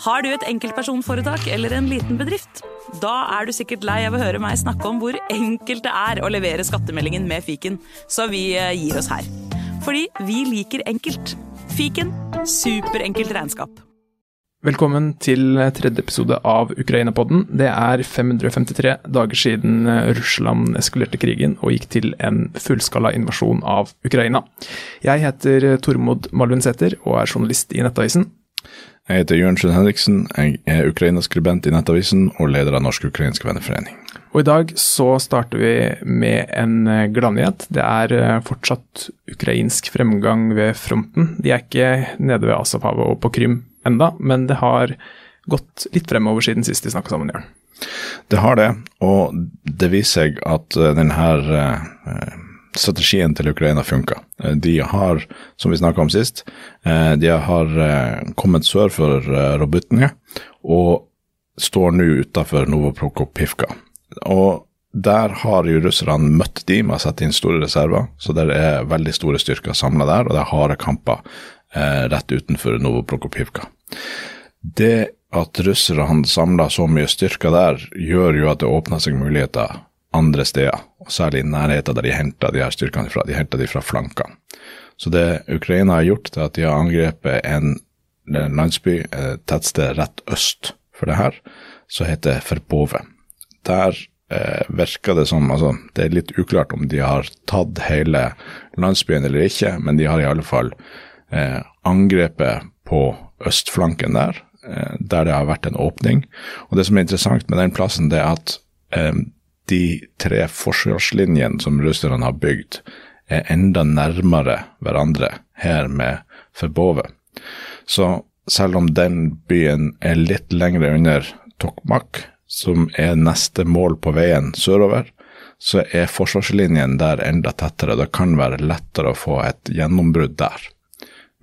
Har du et enkeltpersonforetak eller en liten bedrift? Da er du sikkert lei av å høre meg snakke om hvor enkelt det er å levere skattemeldingen med fiken, så vi eh, gir oss her. Fordi vi liker enkelt. Fiken superenkelt regnskap. Velkommen til tredje episode av Ukraina-podden. Det er 553 dager siden Russland eskalerte krigen og gikk til en fullskala invasjon av Ukraina. Jeg heter Tormod Malundsæter og er journalist i Nettavisen. Jeg heter Jørnsen Henriksen, jeg er Ukraina-skribent i Nettavisen og leder av Norsk-ukrainsk venneforening. Og I dag så starter vi med en gladnyhet. Det er fortsatt ukrainsk fremgang ved fronten. De er ikke nede ved Asafhavet og på Krym enda, men det har gått litt fremover siden sist de snakka sammen, Jørn. Det har det, og det viser seg at denne strategien til Ukraina funker. De har, som vi snakka om sist, de har kommet sør for Robutnia og står nå utafor Novoprokopivka. Og der har jo russerne møtt de med å sette inn store reserver, så det er veldig store styrker samla der, og det er harde kamper eh, rett utenfor Novoprokopivka. Det at russerne samler så mye styrker der, gjør jo at det åpner seg muligheter andre steder, og særlig i nærheten der de henta de her styrkene fra. De henta de fra flankene. Så det Ukraina har gjort, er at de har angrepet en, landsby, et tettsted rett øst for det her, som heter Ferpove. Der eh, virker det som altså, Det er litt uklart om de har tatt hele landsbyen eller ikke, men de har i alle fall eh, angrepet på østflanken der, eh, der det har vært en åpning. Og Det som er interessant med den plassen, det er at eh, de tre forsvarslinjene som russerne har bygd, er enda nærmere hverandre her med Forbove. Så selv om den byen er litt lengre under Tokmak, som er neste mål på veien sørover, så er forsvarslinjen der enda tettere. Det kan være lettere å få et gjennombrudd der.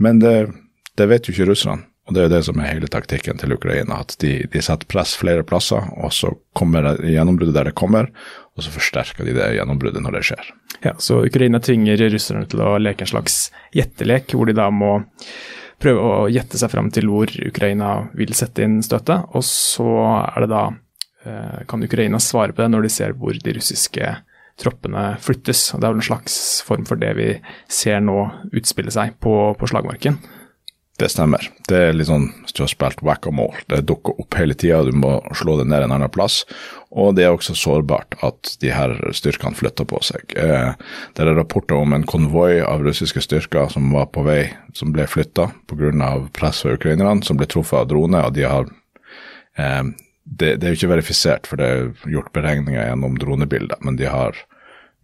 Men det, det vet jo ikke russerne. Og Det er jo det som er hele taktikken til Ukraina, at de, de setter press flere plasser, og så kommer gjennombruddet der det kommer, og så forsterker de det gjennombruddet når det skjer. Ja, Så Ukraina tvinger russerne til å leke en slags gjettelek, hvor de da må prøve å gjette seg fram til hvor Ukraina vil sette inn støtet, og så er det da kan Ukraina svare på det når de ser hvor de russiske troppene flyttes. og Det er vel en slags form for det vi ser nå utspille seg på, på slagmarken. Det stemmer. Det er litt sånn som du har spilt whack-a-mole. Det dukker opp hele tida, du må slå det ned en annen plass. Og det er også sårbart at de her styrkene flytter på seg. Eh, det er rapporter om en konvoi av russiske styrker som var på vei, som ble flytta pga. press fra ukrainerne, som ble truffet av drone. og de har eh, det, det, er jo ikke verifisert, for det er gjort beregninger gjennom dronebilder, men de har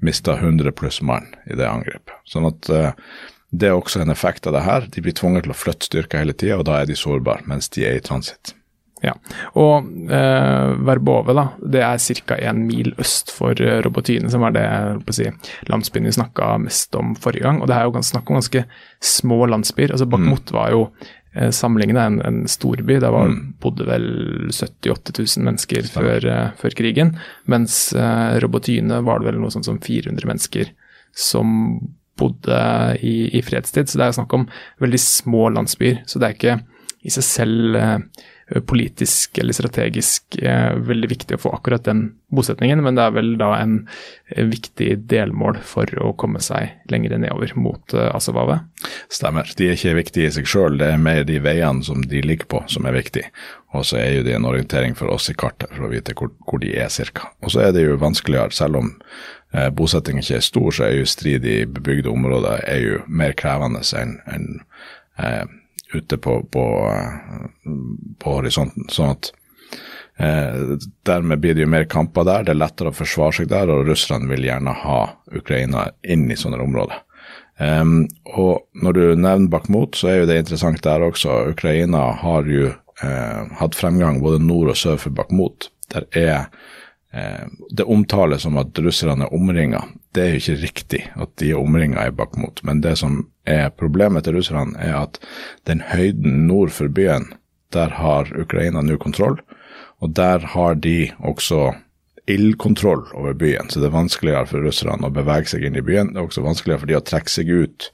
mista 100 pluss mann i det angrepet. Sånn at uh, det er også en effekt av det her. De blir tvunget til å flytte styrker hele tida, og da er de sårbare mens de er i transitt. Ja, og eh, Verbove da, det er ca. en mil øst for Robotyne, som var det si, landsbyen vi snakka mest om forrige gang. og Det er jo snakk om ganske små landsbyer. altså Bakhmut mm. var jo eh, sammenlignet en, en storby. Der var, mm. bodde vel 70 000-80 000 mennesker før, uh, før, krigen. Mens uh, Robotyne var det vel noe sånt som 400 mennesker som bodde i, i fredstid. Så det er snakk om veldig små landsbyer. Så det er ikke i seg selv uh, politisk eller strategisk eh, veldig viktig å få akkurat den bosetningen, men det er vel da en eh, viktig delmål for å komme seg lenger nedover mot eh, Stemmer. De er ikke viktige i seg sjøl, det er mer de veiene som de ligger på som er viktige. Og så er jo det en orientering for oss i kartet for å vite hvor, hvor de er cirka. Og så er det jo vanskeligere, selv om eh, bosetting ikke er stor, så er jo strid i bebygde områder er jo mer krevende enn en, eh, ute på, på, på horisonten. Sånn at eh, dermed blir det jo mer kamper der, det er lettere å forsvare seg der, og russerne vil gjerne ha Ukraina inn i sånne områder. Um, og når du nevner Bakhmut, så er jo det interessant der også. Ukraina har jo eh, hatt fremgang både nord og sør for Bakhmut. Der er eh, Det omtales som at russerne er omringa. Det er jo ikke riktig at de er omringa i Bakhmut, men det som er problemet til russerne, er at den høyden nord for byen, der har Ukraina nå kontroll. Og der har de også ildkontroll over byen, så det er vanskeligere for russerne å bevege seg inn i byen. Det er også vanskeligere for de å trekke seg ut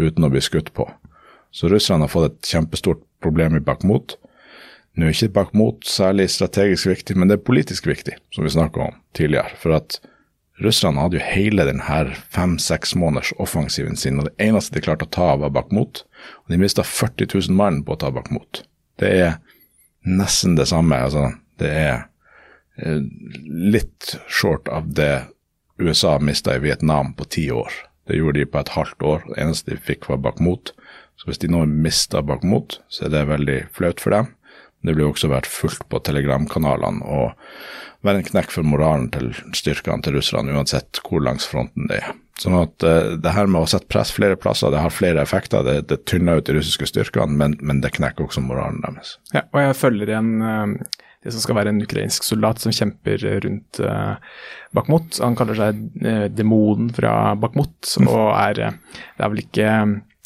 uten å bli skutt på. Så russerne har fått et kjempestort problem i Bakhmut. Nå er ikke Bakhmut særlig strategisk viktig, men det er politisk viktig, som vi snakka om tidligere. For at russerne hadde jo hele denne fem-seks måneders offensiven sin, og det eneste de klarte å ta, var Bakhmut. Og de mista 40 000 mann på å ta Bakhmut. Det er nesten det samme. altså Det er eh, litt short av det USA mista i Vietnam på ti år. Det gjorde de på et halvt år. Det eneste de fikk, var Bakhmut. Så hvis de nå mister Bakhmut, så er det veldig flaut for dem. Det blir også vært fullt på telegramkanalene og være en knekk for moralen til styrkene til russerne, uansett hvor langs fronten det er. Sånn at uh, det her med å sette press flere plasser, det har flere effekter. Det, det tynner ut de russiske styrkene, men, men, det knekker også moralen deres. Ja, og jeg følger igjen uh, det som skal være en ukrainsk soldat som kjemper rundt uh, Bakhmut. Han kaller seg demonen fra Bakhmut, og er Det er vel ikke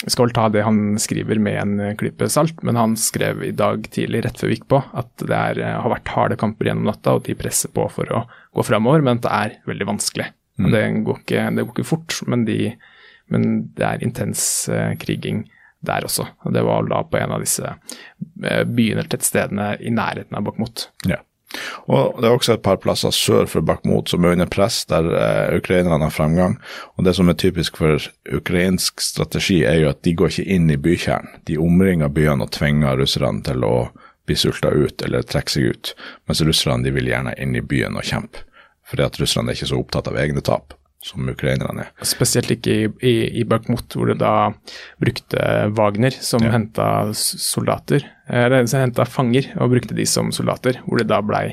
skal vel ta det han skriver med en klype salt, men han skrev i dag tidlig, rett før vi gikk på, at det er, har vært harde kamper gjennom natta, og de presser på for å gå framover, men at det er veldig vanskelig. Mm. Det, går ikke, det, går ikke, fort, men, de, men det er intens uh, kriging der også. Og Det var da på en av disse uh, byene eller tettstedene i nærheten av Bakhmut. Ja. Og Det er også et par plasser sør for Bakhmut som er under press, der eh, ukrainerne har fremgang. Og Det som er typisk for ukrainsk strategi, er jo at de går ikke inn i bykjernen. De omringer byene og tvinger russerne til å bli sulta ut eller trekke seg ut, mens russerne de vil gjerne inn i byen og kjempe. Fordi at russerne er ikke så opptatt av egne tap som ukrainerne er. Spesielt ikke i, i, i Bakhmut, hvor det da brukte Wagner som ja. henta soldater, eller som henta fanger og brukte de som soldater, hvor det da blei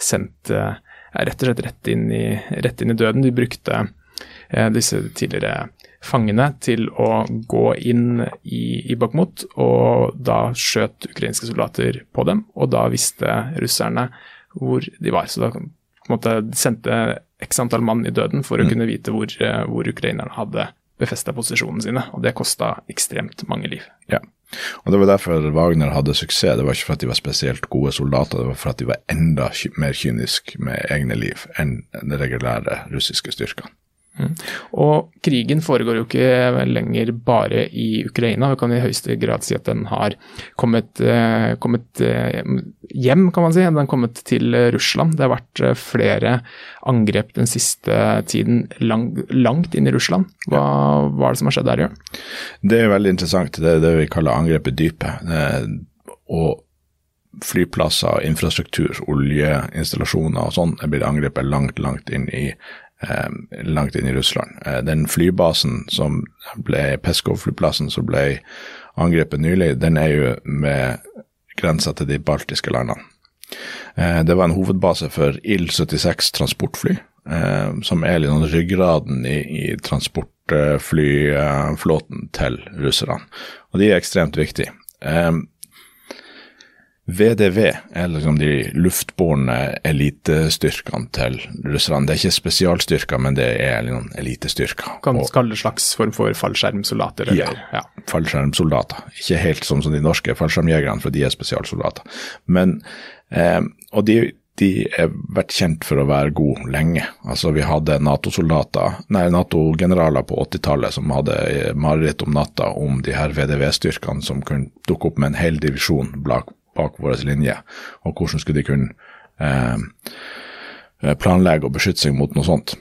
sendt eh, rett og slett rett inn i, rett inn i døden. De brukte eh, disse tidligere fangene til å gå inn i, i Bakhmut, og da skjøt ukrainske soldater på dem, og da visste russerne hvor de var. Så da på en måte sendte x antall mann i døden for å mm. kunne vite hvor, eh, hvor ukrainerne hadde befesta posisjonene sine, og det kosta ekstremt mange liv. Ja. Og Det var derfor Wagner hadde suksess. Det var ikke for at de var spesielt gode soldater, det var for at de var enda mer kyniske med egne liv enn de regulære russiske styrkene. Mm. Og krigen foregår jo ikke lenger bare i Ukraina. Vi kan i høyeste grad si at den har kommet, eh, kommet, eh, hjem, kan man si. Den har kommet til Russland. Det har vært eh, flere angrep den siste tiden lang, langt inn i Russland. Hva, hva, er det som har skjedd der, Jørn? Det er veldig interessant. Det er det vi kaller angrepet dype. Og flyplasser, infrastruktur, oljeinstallasjoner og sånn er blitt angrepet langt, langt inn i langt inn i Russland. Eh, den flybasen som ble Peskov-flyplassen som ble angrepet nylig, den er jo med grensa til de baltiske landene. Eh, det var en hovedbase for IL-76 transportfly, som er sånn ryggraden i, i transportflyflåten til russerne. Og de er ekstremt viktige. VDV er liksom de luftbårne elitestyrkene til russerne. Det er ikke spesialstyrker, men det er liksom elitestyrker. Kan man kalle det slags form for fallskjermsoldater? Eller? Ja, ja, fallskjermsoldater. Ikke helt som, som de norske fallskjermjegerne, for de er spesialsoldater. Men, eh, og de, de er vært kjent for å være gode lenge. Altså Vi hadde Nato-soldater, nei Nato-generaler på 80-tallet som hadde mareritt om natta om de her VDV-styrkene som kunne dukke opp med en hel divisjon bak bak vår linje, og hvordan skulle de kunne eh, eh, planlegge og beskytte seg mot noe sånt.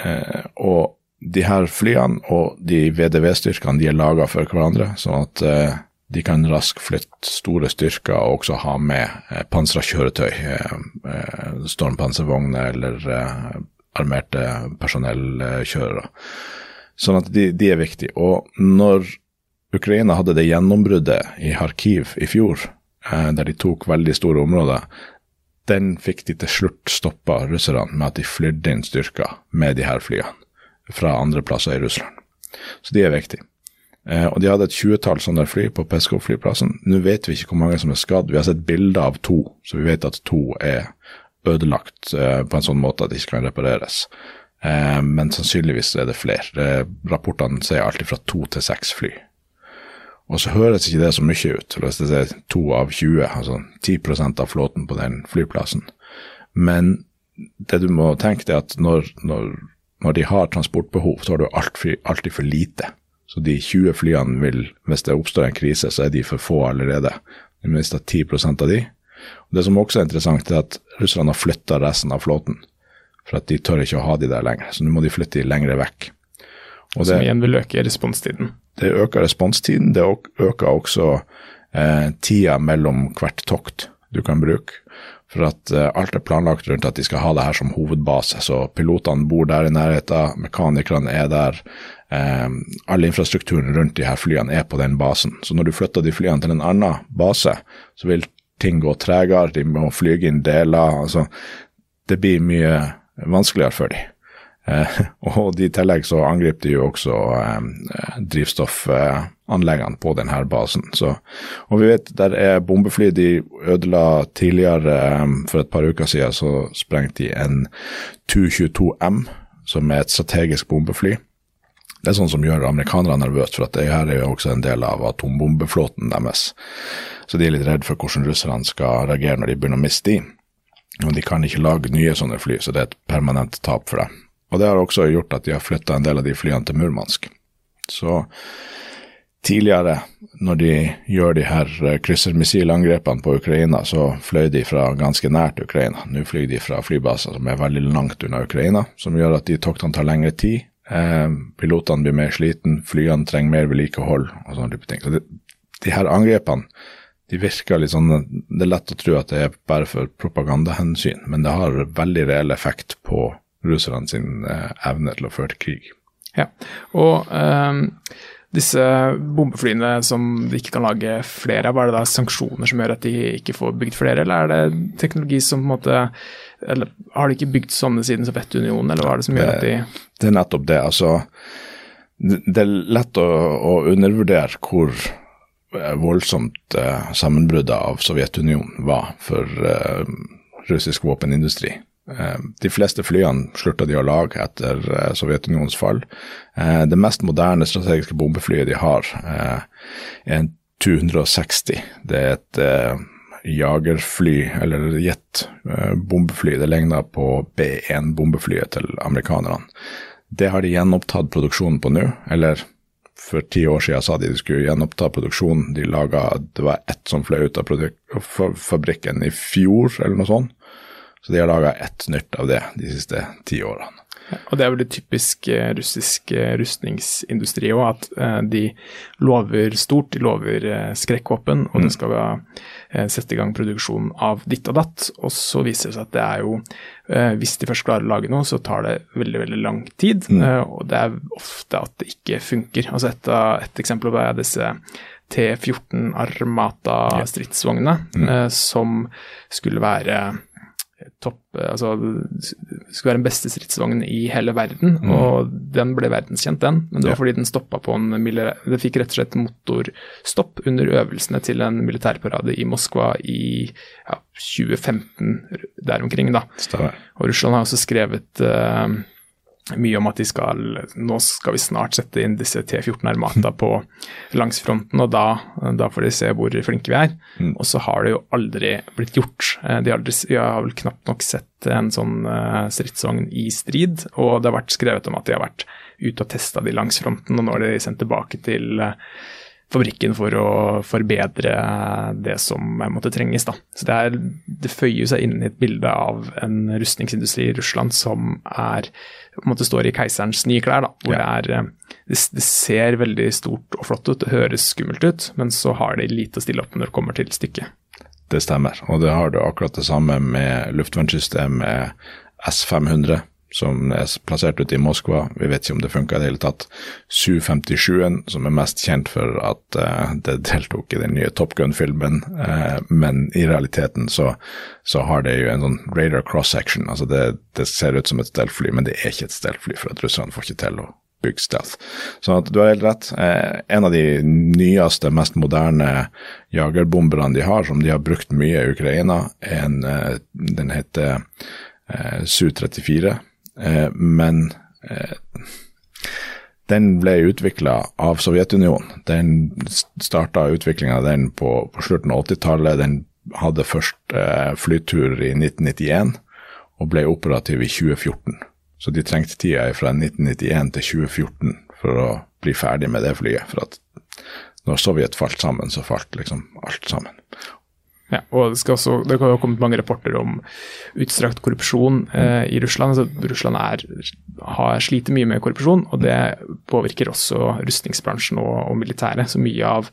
Eh, og de her flyene og de VDV-styrkene de er laga for hverandre, sånn at eh, de kan raskt flytte store styrker og også ha med eh, pansra kjøretøy, eh, eh, stormpanservogner eller armerte personellkjørere. Sånn at de, de, er viktige. Og når Ukraina hadde det gjennombruddet i Kharkiv i fjor, Eh, der de tok veldig store områder, den fikk de til slutt stoppa russerne med at de flydde inn styrker med de her flyene fra andre plasser i Russland. Så de er viktige. Eh, og de hadde et tjuetall sånne fly på Peskov-flyplassen. Nå vet vi ikke hvor mange som er skadd. Vi har sett bilder av to, så vi vet at to er ødelagt eh, på en sånn måte at de ikke kan repareres. Men sannsynligvis er det flere. Rapportene sier alltid fra to til seks fly. Og så høres ikke det så mye ut, hvis det er to av 20, altså 10% av flåten på den flyplassen. Men det du må tenke er at når, når, når de har transportbehov, så har du alltid, alltid for lite. Så de 20 flyene vil, hvis det oppstår en krise, så er de for få allerede. De mister 10% av de. Og det som også er interessant, er at russerne har flytta resten av flåten. For at de tør ikke å ha de der lenger, så nå må de flytte de lengre vekk. Og som igjen vil øke responstiden? Det øker responstiden. Det øker også eh, tida mellom hvert tokt du kan bruke. For at eh, alt er planlagt rundt at de skal ha det her som hovedbase. Så pilotene bor der i nærheten, mekanikerne er der. Eh, all infrastrukturen rundt de her flyene er på den basen. Så når du flytter de flyene til en annen base, så vil ting gå tregere, de må flyge inn deler. altså Det blir mye vanskeligere for dem. Eh, og i tillegg så angriper de jo også eh, drivstoffanleggene på denne basen. Så, og vi vet der er bombefly de ødela tidligere, eh, for et par uker siden, så sprengte de en Tu-22M, som er et strategisk bombefly. Det er sånn som gjør amerikanerne nervøse, for at det her er jo også en del av atombombeflåten deres. Så de er litt redd for hvordan russerne skal reagere når de begynner å miste de. Og de kan ikke lage nye sånne fly, så det er et permanent tap for dem. Og det har også gjort at de har flytta en del av de flyene til Murmansk. Så tidligere, når de gjør de her eh, kryssermissilangrepene på Ukraina, så fløy de fra ganske nært Ukraina. Nå flyr de fra flybaser som er veldig langt unna Ukraina, som gjør at de toktene tar lengre tid. Eh, pilotene blir mer sliten, flyene trenger mer vedlikehold og sånne type ting. Så det, de her angrepene de virker litt sånn Det er lett å tro at det er bare for propagandahensyn, men det har veldig reell effekt på russerne sin eh, evne til å føre til krig. Ja, og um, disse bombeflyene som de ikke kan lage flere av, er det da sanksjoner som gjør at de ikke får bygd flere, eller er det teknologi som på en måte eller Har de ikke bygd sånne siden Sovjetunionen, eller hva er det som gjør at de Det er nettopp det. altså Det er lett å, å undervurdere hvor eh, voldsomt eh, sammenbruddet av Sovjetunionen var for eh, russisk våpenindustri. Eh, de fleste flyene slutta de å lage etter eh, Sovjetunionens fall. Eh, det mest moderne strategiske bombeflyet de har, er en Tu-160. Det er et jagerfly, eller jet bombefly. Det ligner på B1-bombeflyet til amerikanerne. Det har de gjenopptatt produksjonen på nå, eller for ti år siden sa de de skulle gjenoppta produksjonen. De laga, Det var ett som fløy ut av fabrikken i fjor, eller noe sånt. Så de har laga ett nytt av det de siste ti årene. Og det er veldig typisk eh, russisk eh, rustningsindustri òg, at eh, de lover stort, de lover skrekkvåpen, og mm. det skal sette i gang produksjon av ditt og datt. Og så viser det seg at det er jo Hvis de først klarer å lage noe, så tar det veldig, veldig lang tid. Mm. Og det er ofte at det ikke funker. Altså et, et eksempel er disse T14 Armata-stridsvognene, mm. som skulle være topp Altså skulle være den beste stridsvognen i hele verden, mm. og den ble verdenskjent, den. Men det var ja. fordi den stoppa på en Det fikk rett og slett motorstopp under øvelsene til en militærparade i Moskva i ja, 2015, der omkring, da. Stemmer. Og Russland har også skrevet uh, mye om at de skal Nå skal vi snart sette inn disse T-14 Armata på langsfronten, og da, da, får de se hvor flinke vi er. Mm. Og så har det jo aldri blitt gjort. De de, aldri, de har vel knapt nok sett en sånn uh, stridsvogn i strid, og det har vært skrevet om at de har vært ute og testa de langs fronten, og nå er de sendt tilbake til uh, fabrikken for å forbedre det som måtte trenges. Da. Så det, er, det føyer seg inn i et bilde av en rustningsindustri i Russland som er, måte står i keiserens nye klær. Da, hvor ja. det, er, det, det, ser veldig stort og flott ut, det høres skummelt ut, men så har de lite å stille opp når det kommer til stykket. Det stemmer, og det har du akkurat det samme med luftvernsystemet S500 som er plassert ute i Moskva. Vi vet ikke om det funka i det hele tatt. Su-57-en, som er mest kjent for at uh, det deltok i den nye Top Gun-filmen, uh, men i realiteten så, så, har det jo en sånn radar cross-section. Altså det, det, ser ut som et stealth-fly, men det er ikke et stealth-fly, for at russerne får ikke til å bygge stealth. Så at du har helt rett. Uh, en av de nyeste, mest moderne jagerbomberne de har, som de har brukt mye i Ukraina, en, den heter Su-34 Eh, men eh, den ble utvikla av Sovjetunionen. Den starta utviklinga av den på, på slutten av 80-tallet. Den hadde først eh, flytur i 1991 og ble operativ i 2014. Så de trengte tida fra 1991 til 2014 for å bli ferdig med det flyet. For at når Sovjet falt sammen, så falt liksom alt sammen. Ja, og det, også, det har kommet mange rapporter om utstrakt korrupsjon eh, i Russland. Altså, Russland er, har, sliter mye med korrupsjon, og det påvirker også rustningsbransjen og, og militæret. Så mye av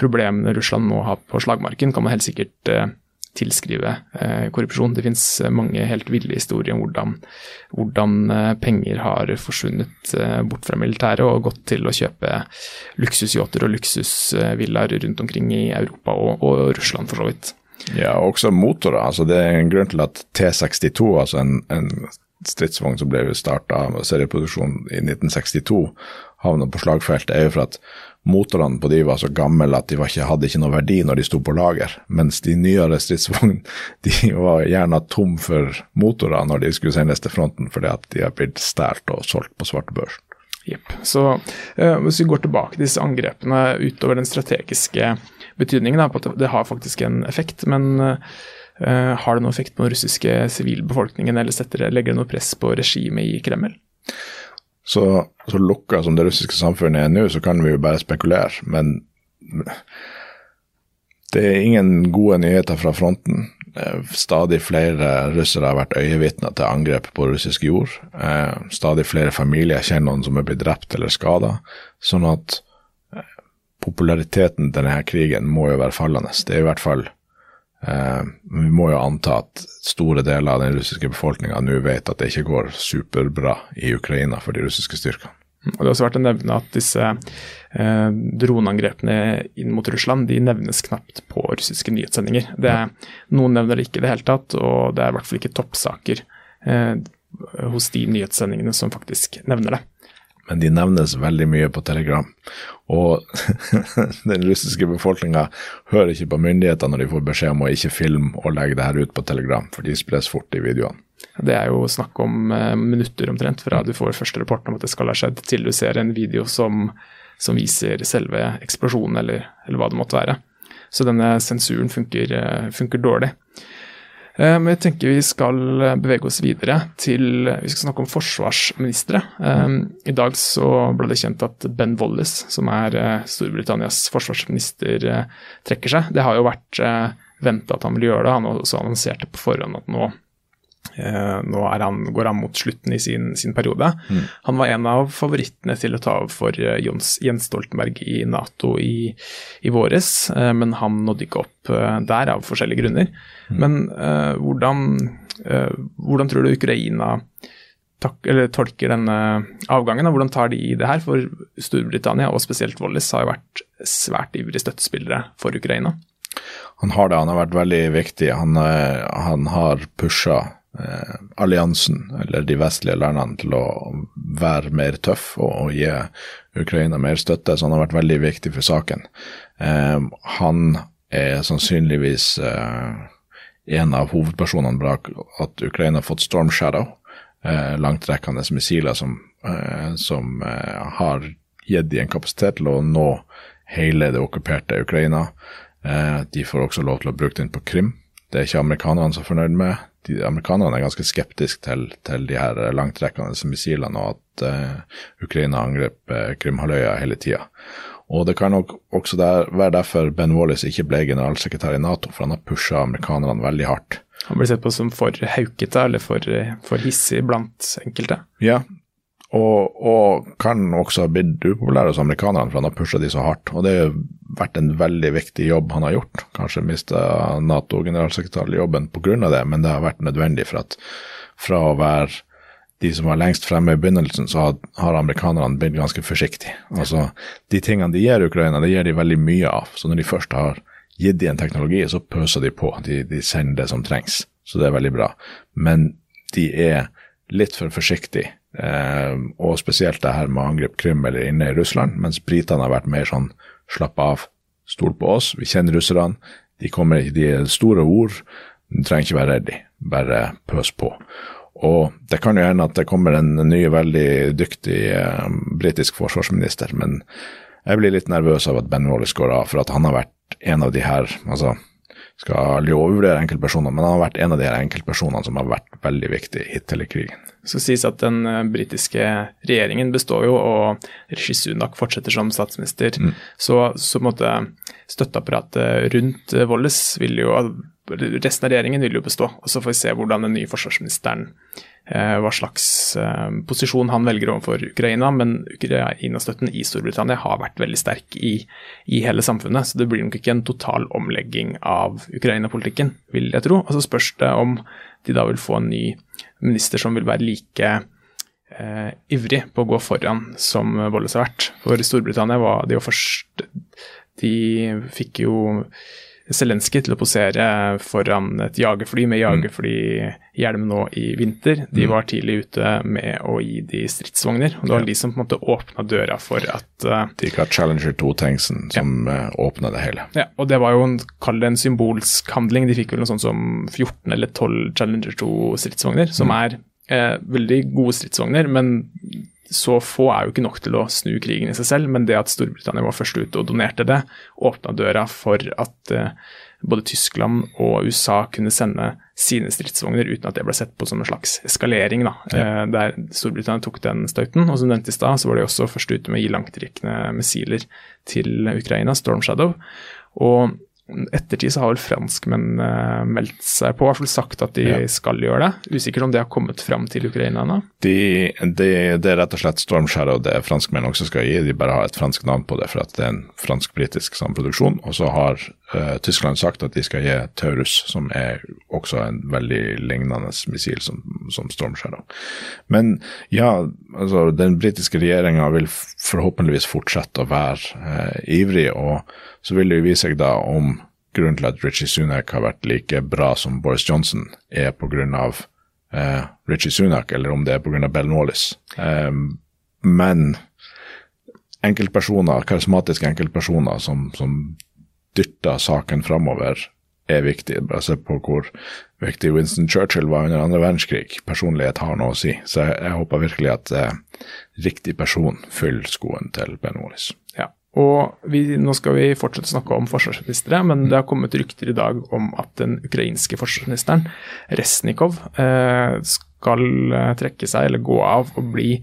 problemene Russland nå har på slagmarken, kan man helt sikkert eh, tilskrive eh, korrupsjon. Det finnes mange helt ville historier om hvordan, hvordan eh, penger har forsvunnet eh, bort fra militæret og gått til å kjøpe luksusyachter og luksusvillaer rundt omkring i Europa og, og, Russland, for så vidt. Ja, og også motorer. altså Det er en grunn til at T62, altså en, en stridsvogn som ble starta med serieproduksjon i 1962, havna på slagfeltet, er jo for at motorene på de var så gamle at de ikke, hadde ikke noe verdi når de sto på lager. Mens de nyere stridsvognene de var gjerne tom for motorer når de skulle sendes til fronten, fordi at de har blitt stjålet og solgt på svartebørsen. Jepp. Så eh, hvis vi går tilbake til disse angrepene utover den strategiske betydningen, da, på at det har faktisk en effekt, men eh, har det noen effekt på den russiske sivilbefolkningen, eller setter, legger det noe press på regimet i Kreml? Så, så lukka som det russiske samfunnet er nå, så kan vi jo bare spekulere. Men det er ingen gode nyheter fra fronten. Eh, stadig flere russere har vært øyevitner til angrep på russisk jord. Eh, stadig flere familier kjenner noen som er blitt drept eller skada. Sånn at eh, populariteten til denne krigen må jo være fallende. Det er i hvert fall Eh, vi må jo anta at store deler av den russiske befolkninga nå vet at det ikke går superbra i Ukraina for de russiske styrkene. Og Det har også vært å nevne at disse eh, droneangrepene inn mot Russland de nevnes knapt på russiske nyhetssendinger. Det, noen nevner det ikke i det hele tatt, og det er i hvert fall ikke toppsaker eh, hos de nyhetssendingene som faktisk nevner det men de nevnes veldig mye på Telegram. Og den russiske befolkninga hører ikke på myndighetene når de får beskjed om å ikke filme og legge det her ut på Telegram, for de spres fort i videoene. Det er jo snakk om uh, minutter omtrent fra du får første rapport om at det skal ha skjedd, til du ser en video som, som viser selve eksplosjonen, eller, eller, hva det måtte være. Så denne sensuren funker, uh, funker dårlig. Eh, men jeg tenker vi skal eh, bevege oss videre til Vi skal snakke om forsvarsministre. Eh, I dag så ble det kjent at Ben Wallis, som er Storbritannias forsvarsminister, trekker seg. Det har jo vært venta at han ville gjøre det. Han også annonserte på forhånd at nå Eh, nå han, går han mot slutten i sin, sin periode. Mm. Han var en av favorittene til å ta over for eh, Jens, Jens Stoltenberg i Nato i, i våres, eh, men han nådde ikke opp der av forskjellige grunner. Mm. Men uh, hvordan, uh, hvordan, tror du Ukraina tak, tolker denne avgangen, og hvordan tar de det her? For Storbritannia, og spesielt Wallis, har jo vært svært ivrige støttespillere for Ukraina. Han har det, han har vært veldig viktig. Han, han har pusha eh, alliansen, eller de vestlige landene, til å være mer tøff og, og, gi Ukraina mer støtte. Så han har vært veldig viktig for saken. Eh, han er sannsynligvis eh, en av hovedpersonene bak at Ukraina har fått Storm Shadow, eh, langtrekkende missiler som, som har gitt dem en kapasitet til å nå hele det okkuperte Ukraina. de får også lov til å bruke den på Krim. Det er ikke amerikanerne så fornøyd med de amerikanerne er ganske skeptiske til, til, de her langtrekkende missilene, og at uh, Ukraina angrep uh, Krimhalvøya hele tida. Og det kan nok også der, være derfor Ben Wallis ikke ble generalsekretær i Nato, for han har pusha amerikanerne veldig hardt. Han blir sett på som for haukete eller for, for hissig blant enkelte? Ja, og, og, kan også ha blitt upopulær hos amerikanerne, for han har pusha de så hardt. Og det har vært en veldig viktig jobb han har gjort. Kanskje mista Nato-generalsekretærjobben pga. det, men det har vært nødvendig for at fra å være de som var lengst fremme i begynnelsen, så har, amerikanerne blitt ganske forsiktige. Altså, De tingene de gir Ukraina, det gir de veldig mye av. Så når de først har gitt dem en teknologi, så pøser de på. De, de sender det som trengs. Så det er veldig bra. Men de er litt for forsiktige og spesielt det her med å angripe Krim eller inne i Russland, mens britene har vært mer sånn slapp av, stol på oss, vi kjenner russerne, de kommer ikke, de er store ord, du trenger ikke være redd, bare pøs på. Og det kan jo hende at det kommer en ny, veldig dyktig eh, britisk forsvarsminister, men jeg blir litt nervøs av at Ben Wallace går av, for at han har vært en av de her altså skal aldri overvurdere enkeltpersoner, men han har vært en av de her enkeltpersonene som har vært veldig viktig hittil i krigen. Det skal sies at Den uh, britiske regjeringen består jo, og Rishi Sunak fortsetter som statsminister. Mm. Så, så måtte støtteapparatet rundt Wallace vil jo Resten av regjeringen vil jo bestå. og Så får vi se hvordan den nye forsvarsministeren uh, hva slags posisjon han velger overfor Ukraina. Men Ukraina-støtten i Storbritannia har vært veldig sterk i, i, hele samfunnet. Så det blir nok ikke en total omlegging av Ukraina-politikken, vil jeg tro. Og så spørs det om de da vil få en ny minister som vil være like eh, ivrig på å gå foran som Bolles har vært. For Storbritannia var de jo først De fikk jo Zelenskyj til å posere foran et jagerfly med jagerflyhjelm nå i vinter. De mm. var tidlig ute med å gi de stridsvogner. og Det var de som på en måte åpna døra for at uh, De ga Challenger 2-tanksen som ja. uh, åpna det hele. Ja, og det var jo en, kall det en symbolsk handling. De fikk vel noe sånt som 14 eller 12 Challenger 2-stridsvogner, som mm. er uh, veldig gode stridsvogner. men så få er jo ikke nok til å snu krigen i seg selv, men det at Storbritannia var først ute og donerte det, åpna døra for at uh, både Tyskland og USA kunne sende sine stridsvogner uten at det ble sett på som en slags eskalering. da, ja. uh, Der Storbritannia tok den støyten. Og som nevnt i stad, så var de også først ute med å gi langtrekkende missiler til Ukraina, Storm Shadow. Og ettertid så har vel franskmenn uh, meldt seg på, i hvert fall sagt at de ja. skal gjøre det. Usikkert om det har kommet fram til Ukraina ennå? De, de, det er rett og slett Storm Shadow det franskmenn også skal gi. De bare har et fransk navn på det for at det er en fransk-britisk samproduksjon. Og så har uh, Tyskland sagt at de skal gi Taurus, som er også en veldig lignende missil som, som Storm. Men ja, altså den britiske regjeringa vil forhåpentligvis fortsette å være uh, ivrig. og så vil det jo vise seg da om grunnen til at Richie Sunak har vært like bra som Boris Johnson, er pga. Uh, Richie Sunak, eller om det er pga. Bell Wallis. Um, men enkeltpersoner, karismatiske enkeltpersoner som, som dytter saken framover, er viktig. Bare se på hvor viktig Winston Churchill var under andre verdenskrig. Personlighet har noe å si. Så jeg, jeg håper virkelig at eh, riktig person fyller skoen til Ben Wallis. Ja. Og vi, Nå skal vi fortsette å snakke om forsvarsministre, men det har kommet rykter i dag om at den ukrainske forsvarsministeren, Resnikov, eh, skal eh, trekke seg eller gå av og bli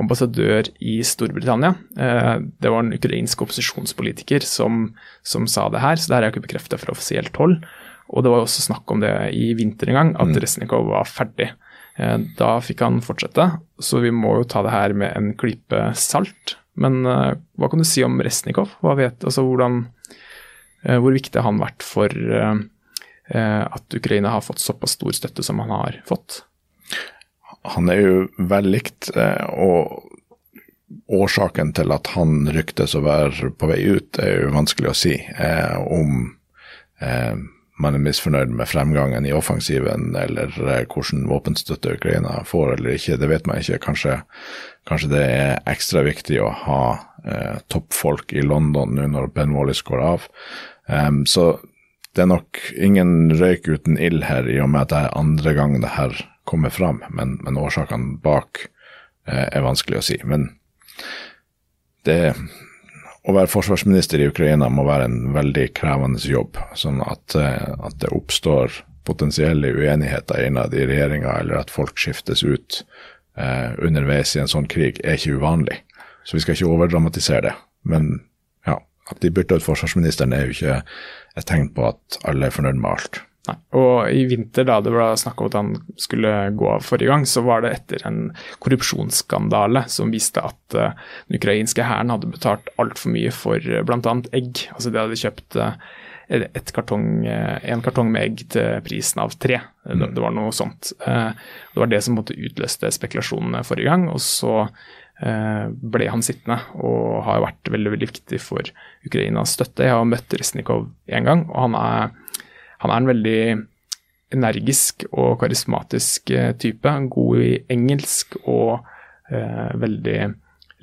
ambassadør i Storbritannia. Eh, det var en ukrainsk opposisjonspolitiker som, som sa det her, så det her er ikke bekreftet fra offisielt hold. Og det var også snakk om det i vinter en gang, at mm. Resnikov var ferdig. Eh, da fikk han fortsette, så vi må jo ta det her med en klype salt. Men hva kan du si om Resnikov? Hva vet, altså hvordan, hvor viktig har han vært for at Ukraina har fått såpass stor støtte som han har fått? Han er jo vel likt, og årsaken til at han ryktes å være på vei ut, er jo vanskelig å si. om man er misfornøyd med fremgangen i offensiven, eller hvordan våpenstøtte Ukraina får eller ikke, det vet man ikke. Kanskje kanskje det er ekstra viktig å ha eh, toppfolk i London nå når Ben Wallis går av. Så det er nok ingen røyk uten ild her, i og med at det er andre gang det her kommer fram. Men, men årsakene bak eh, er vanskelig å si. Men det å være forsvarsminister i Ukraina må være en veldig krevende jobb. Sånn at, eh, at det oppstår potensielle uenigheter innad i regjeringa, eller at folk skiftes ut eh, underveis i en sånn krig, er ikke uvanlig. Så vi skal ikke overdramatisere det. Men ja, at de bytta ut forsvarsministeren er jo ikke et tegn på at alle er fornøyd med alt. Nei. Og i vinter, da det ble snakk om at han skulle gå av forrige gang, så var det etter en korrupsjonsskandale som viste at uh, den ukrainske hæren hadde betalt altfor mye for uh, eh, bl.a. egg. Altså de hadde kjøpt uh, kartong, eh, en kartong med egg til prisen av tre. Det, mm. det var noe sånt. Det var det som måtte utløste spekulasjonene forrige gang. Og så ble han sittende, og har vært veldig, veldig viktig for Ukrainas støtte. Jeg har møtt Resnikov én gang, og han er, han er, en veldig energisk og karismatisk type. God i engelsk og eh, veldig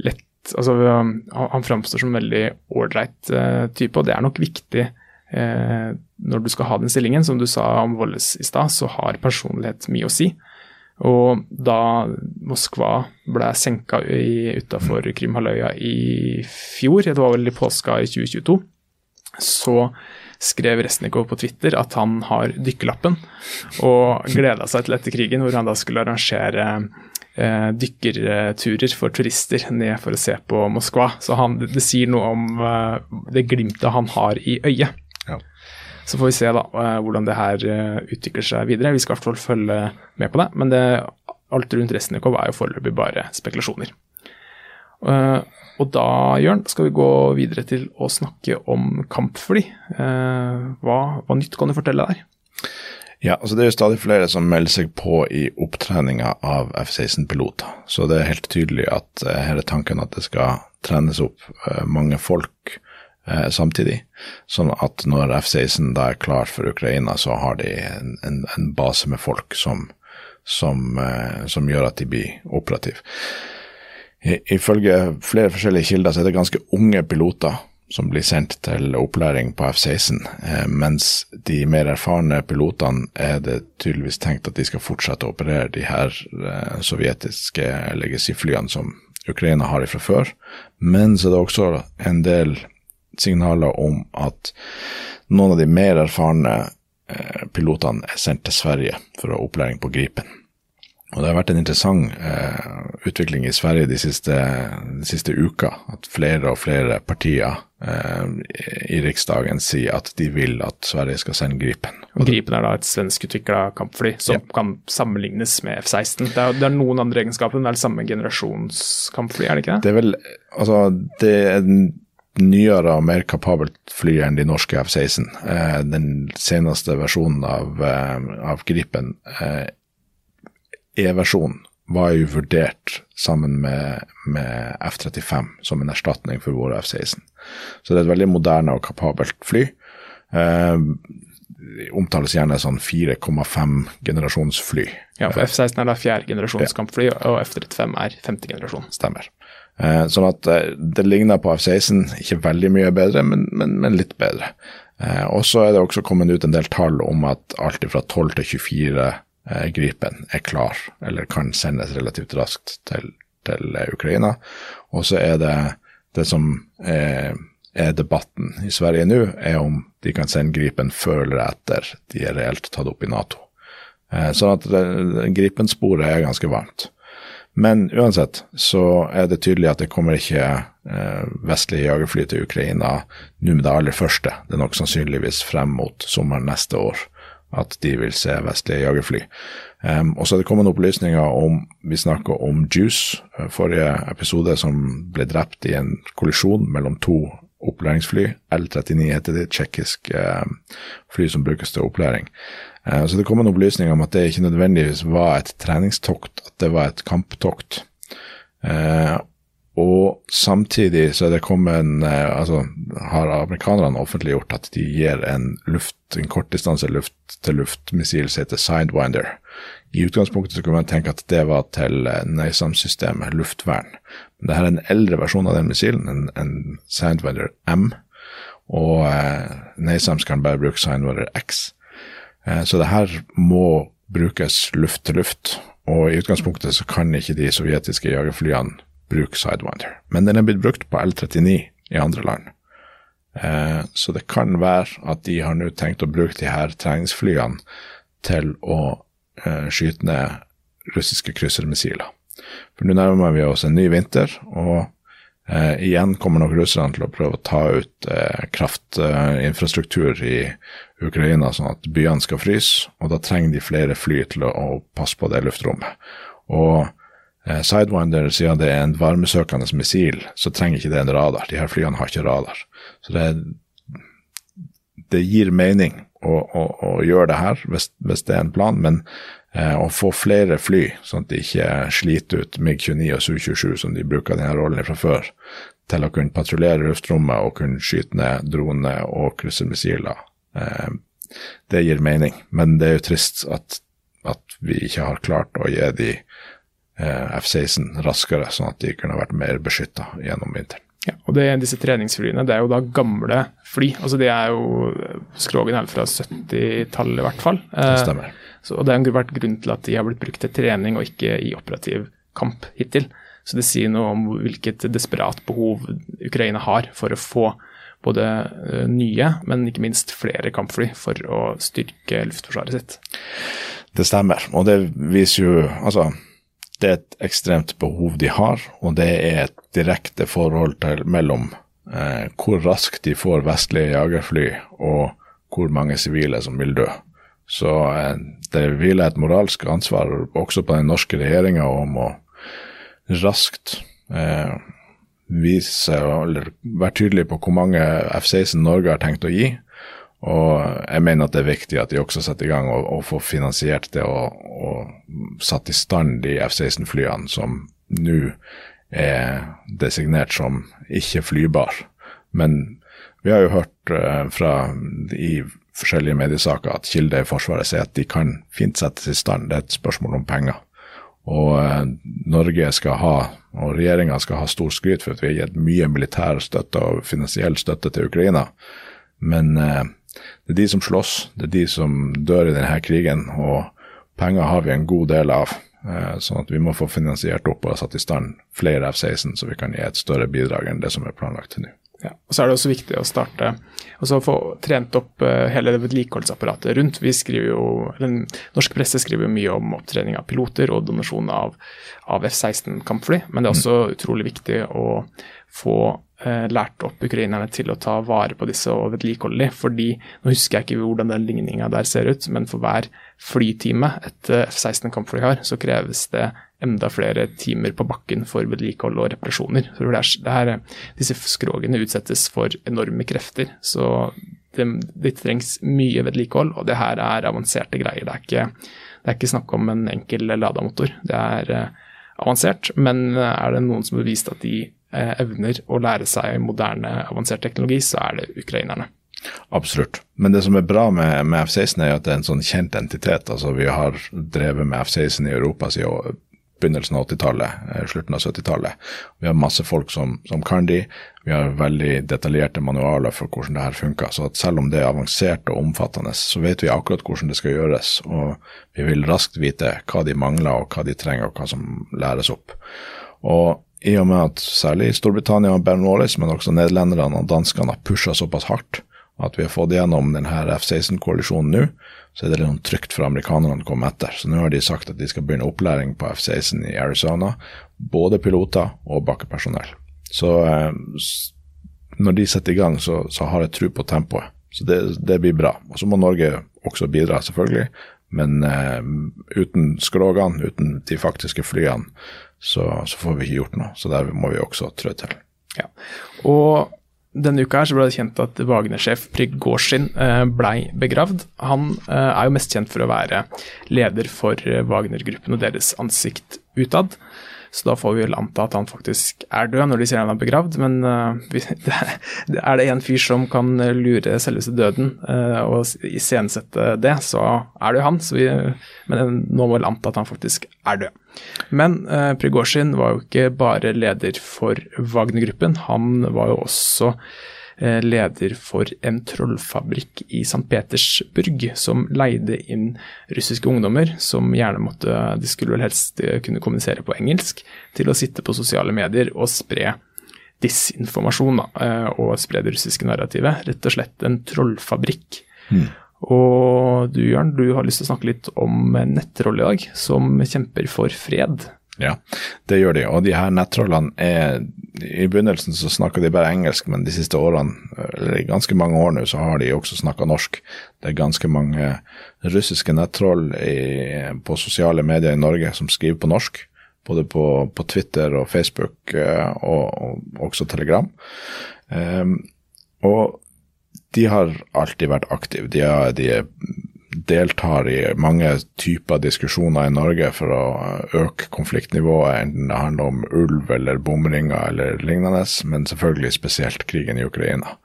lett Altså, han, framstår som en veldig ålreit uh, type, og det er nok viktig eh, når du skal ha den stillingen, som du sa om Volles i stad, så har personlighet mye å si. Og da Moskva ble senka utafor Krimhalvøya i fjor, det var vel i påska i 2022, så skrev Resnikov på Twitter at han har dykkerlappen, og gleda seg til etter krigen, hvor han da skulle arrangere eh, dykkerturer for turister ned for å se på Moskva. Så han, det, det, sier noe om eh, det glimtet han har i øyet. Ja. Så får vi se da eh, hvordan det her eh, utvikler seg videre. Vi skal i hvert fall følge med på det. Men det, alt rundt Resnikov er jo foreløpig bare spekulasjoner. Uh, og da, Jørn, skal vi gå videre til å snakke om kampfly. Eh, hva, hva, nytt kan du fortelle der? Ja, altså Det er jo stadig flere som melder seg på i opptreninga av F-16-piloter. Så det er helt tydelig at uh, her er tanken at det skal trenes opp uh, mange folk uh, samtidig. Sånn at når F-16 da er klar for Ukraina, så har de en, en, en base med folk som, som, som gjør at de blir operative. Ifølge flere forskjellige kilder så er det ganske unge piloter som blir sendt til opplæring på F-16, eh, mens de mer erfarne pilotene er det tydeligvis tenkt at de skal fortsette å operere de her eh, sovjetiske legacy-flyene som Ukraina har fra før. Men så er det også en del signaler om at noen av de mer erfarne eh, pilotene er sendt til Sverige for å ha opplæring på Gripen. Og det har vært en interessant eh, utvikling i Sverige de siste, de siste uka. At flere og flere partier eh, i Riksdagen sier at de vil at Sverige skal sende Gripen. Og Gripen er da et svenskutvikla kampfly som ja. kan sammenlignes med F-16. Det, det, er noen andre egenskaper, men det er det samme generasjonskampfly, er det ikke det? Det er vel, altså, det er nyere og mer kapabelt fly enn de norske F-16. Eh, den seneste versjonen av, eh, av Gripen eh, E-versjonen var jo vurdert sammen med, med F-35 som en erstatning for våre F-16. Så det er et veldig moderne og kapabelt fly. Eh, omtales gjerne sånn 4,5 generasjonsfly. Ja, for F-16 er da fjerde generasjons kampfly, og F-35 er femte generasjon. Stemmer. Eh, sånn at eh, det ligner på F-16, ikke veldig mye bedre, men, men, men litt bedre. Eh, og så er det også kommet ut en del tall om at alt fra 12 til 24 Eh, Gripen er klar, eller kan sendes relativt raskt til, til eh, Ukraina. Og så er det det som er, er, debatten i Sverige nå, er om de kan sende Gripen før eller etter de er reelt tatt opp i Nato. Eh, sånn at Gripen-sporet er ganske varmt. Men uansett så er det tydelig at det kommer ikke eh, vestlige jagerfly til Ukraina nå med det aller første. Det er nok sannsynligvis frem mot sommeren neste år at de vil se vestlige jagerfly. Um, og så er det kommet opplysninger om Vi snakka om Juice, eh, forrige episode, som ble drept i en kollisjon mellom to opplæringsfly. L39 heter det, tsjekkisk uh, fly som brukes til opplæring. Uh, så det kom en opplysning om at det ikke nødvendigvis var et treningstokt, at det var et kamptokt. Uh, og samtidig så er det kommet en eh, Altså har amerikanerne offentliggjort at de gir en luft, en kortdistanse luft-til-luft-missil som heter Sidewinder. I utgangspunktet så kunne man tenke at det var til eh, NASAM-systemet, luftvern. Men det her er en eldre versjon av den missilen, en, en Sidewinder M. Og eh, NASAMS kan bare bruke Sidewinder X. Eh, så det her må brukes luft til luft. Og i utgangspunktet så kan ikke de sovjetiske jagerflyene bruke Sidewinder. Men den er blitt brukt på L39 i andre land. Eh, så det kan være at de har nå tenkt å bruke de her treningsflyene til å eh, skyte ned russiske kryssermissiler. For nå nærmer vi oss en ny vinter, og eh, igjen kommer nok russerne til å prøve å ta ut eh, kraftinfrastruktur i Ukraina, sånn at byene skal fryse, og da trenger de flere fly til å, å passe på det luftrommet. Og Eh, Sidewinder, siden det er en varmesøkende missil, så trenger ikke det en radar. De her flyene har ikke radar. Så det, det gir mening å, å, å, gjøre det her, hvis, hvis, det er en plan. Men eh, å få flere fly, sånn at de ikke sliter ut MiG-29 og Su-27, som de bruker denne rollen fra før, til å kunne patruljere luftrommet og kunne skyte ned droner og kryssermissiler, eh, det gir mening. Men det er jo trist at, at vi ikke har klart å gi de Eh, F-16 raskere, sånn at de kunne vært mer beskytta gjennom vinteren. Ja, og det, Disse treningsflyene det er jo da gamle fly. altså de er jo, Skrogen er fra 70-tallet i hvert fall. Det eh, stemmer. Så, og Det har vært grunn til at de har blitt brukt til trening og ikke i operativ kamp hittil. Så det sier noe om hvilket desperat behov Ukraina har for å få både eh, nye, men ikke minst flere kampfly for å styrke luftforsvaret sitt. Det stemmer, og det viser jo Altså, det er et ekstremt behov de har, og det er et direkte forhold til, mellom eh, hvor raskt de får vestlige jagerfly og hvor mange sivile som vil dø. Så eh, det hviler et moralsk ansvar også på den norske regjeringa om å raskt eh, vise eller være tydelig på hvor mange F-16 Norge har tenkt å gi. Og jeg mener at det er viktig at de også setter i gang og, og får finansiert det og, og satt i stand de F-16-flyene som nå er designert som ikke flybar. Men vi har jo hørt uh, fra i forskjellige mediesaker at kilder i Forsvaret sier at de kan fint settes i stand. Det er et spørsmål om penger. Og uh, Norge skal ha, og regjeringa skal ha stor skryt for at vi har gitt mye militær støtte og finansiell støtte til Ukraina. Men uh, det er de som slåss, det er de som dør i denne krigen, og penger har vi en god del av. Eh, sånn at vi må få finansiert opp og satt i stand flere F-16, så vi kan gi et større bidrag enn det som er planlagt til nå. Ja, og Så er det også viktig å starte og så få trent opp uh, hele vedlikeholdsapparatet rundt. Vi skriver jo, den Norsk presse skriver jo mye om opptrening av piloter og donasjon av, av F-16 kampfly, men det er også mm. utrolig viktig å få lært opp ukrainerne til å ta vare på disse og vedlikeholde dem. fordi, Nå husker jeg ikke hvordan den ligninga der ser ut, men for hver flytime et uh, F-16 kampfly har, så kreves det enda flere timer på bakken for vedlikehold og reparasjoner. Så det er, det er, disse skrogene utsettes for enorme krefter, så det, det, trengs mye vedlikehold, og det her er avanserte greier. Det er ikke, det er ikke snakk om en enkel Lada-motor. Det er uh, avansert, men er det noen som har vist at de evner å lære seg moderne, avansert teknologi, så er det ukrainerne. Absolutt. Men det som er bra med, med F-16, er at det er en sånn kjent entitet. Altså, vi har drevet med F-16 i Europa siden begynnelsen av 80-tallet, eh, slutten av 70-tallet. Vi har masse folk som, som, kan de. Vi har veldig detaljerte manualer for hvordan det her funker. Så selv om det er avansert og omfattende, så vet vi akkurat hvordan det skal gjøres. Og vi vil raskt vite hva de mangler, og hva de trenger, og hva som læres opp. Og i og med at særlig Storbritannia og Bern Wallace, men også nederlenderne og danskene har pusha såpass hardt, at vi har fått gjennom denne F-16-koalisjonen nå, så er det litt sånn trygt for amerikanerne å komme etter. Så nå har de sagt at de skal begynne opplæring på F-16 i Arizona. Både piloter og bakkepersonell. Så eh, når de setter i gang, så, så har jeg tro på tempoet. Så det, det, blir bra. Og så må Norge også bidra, selvfølgelig. Men eh, uten skrogene, uten de faktiske flyene, så, så, får vi ikke gjort noe. Så der må vi også trå til. Ja. Og denne uka her så ble det kjent at Wagner-sjef Prigozjin eh, blei begravd. Han eh, er jo mest kjent for å være leder for eh, Wagner-gruppen og deres ansikt utad. Så da får vi vel anta at han faktisk er død når de sier han er begravd. Men uh, er det en fyr som kan lure selveste døden uh, og iscenesette det, så er det jo han. Vi, men nå må vi anta at han faktisk er død. Men uh, Prigozjin var jo ikke bare leder for Wagner-gruppen, han var jo også Eh, leder for en trollfabrikk i St. Petersburg, som leide inn russiske ungdommer, som gjerne måtte De skulle vel helst eh, kunne kommunisere på engelsk, til å sitte på sosiale medier og spre disinformasjon da, eh, og spre det russiske narrativet. Rett og slett en trollfabrikk. Mm. Og du Jørn, du har lyst til å snakke litt om nettroll i dag, som kjemper for fred. Ja, det gjør de. Og de her nettrollene er I begynnelsen så snakka de bare engelsk, men de siste årene, eller ganske mange år nå, så har de også snakka norsk. Det er ganske mange russiske nettroll i, på sosiale medier i Norge som skriver på norsk. Både på, på Twitter og Facebook eh, og, og også Telegram. Um, og de har alltid vært aktive. De, de er deltar i mange typer diskusjoner i Norge for å øke konfliktnivået, enten det handler om ulv eller bomringer eller lignende, men selvfølgelig spesielt krigen i Ukraina.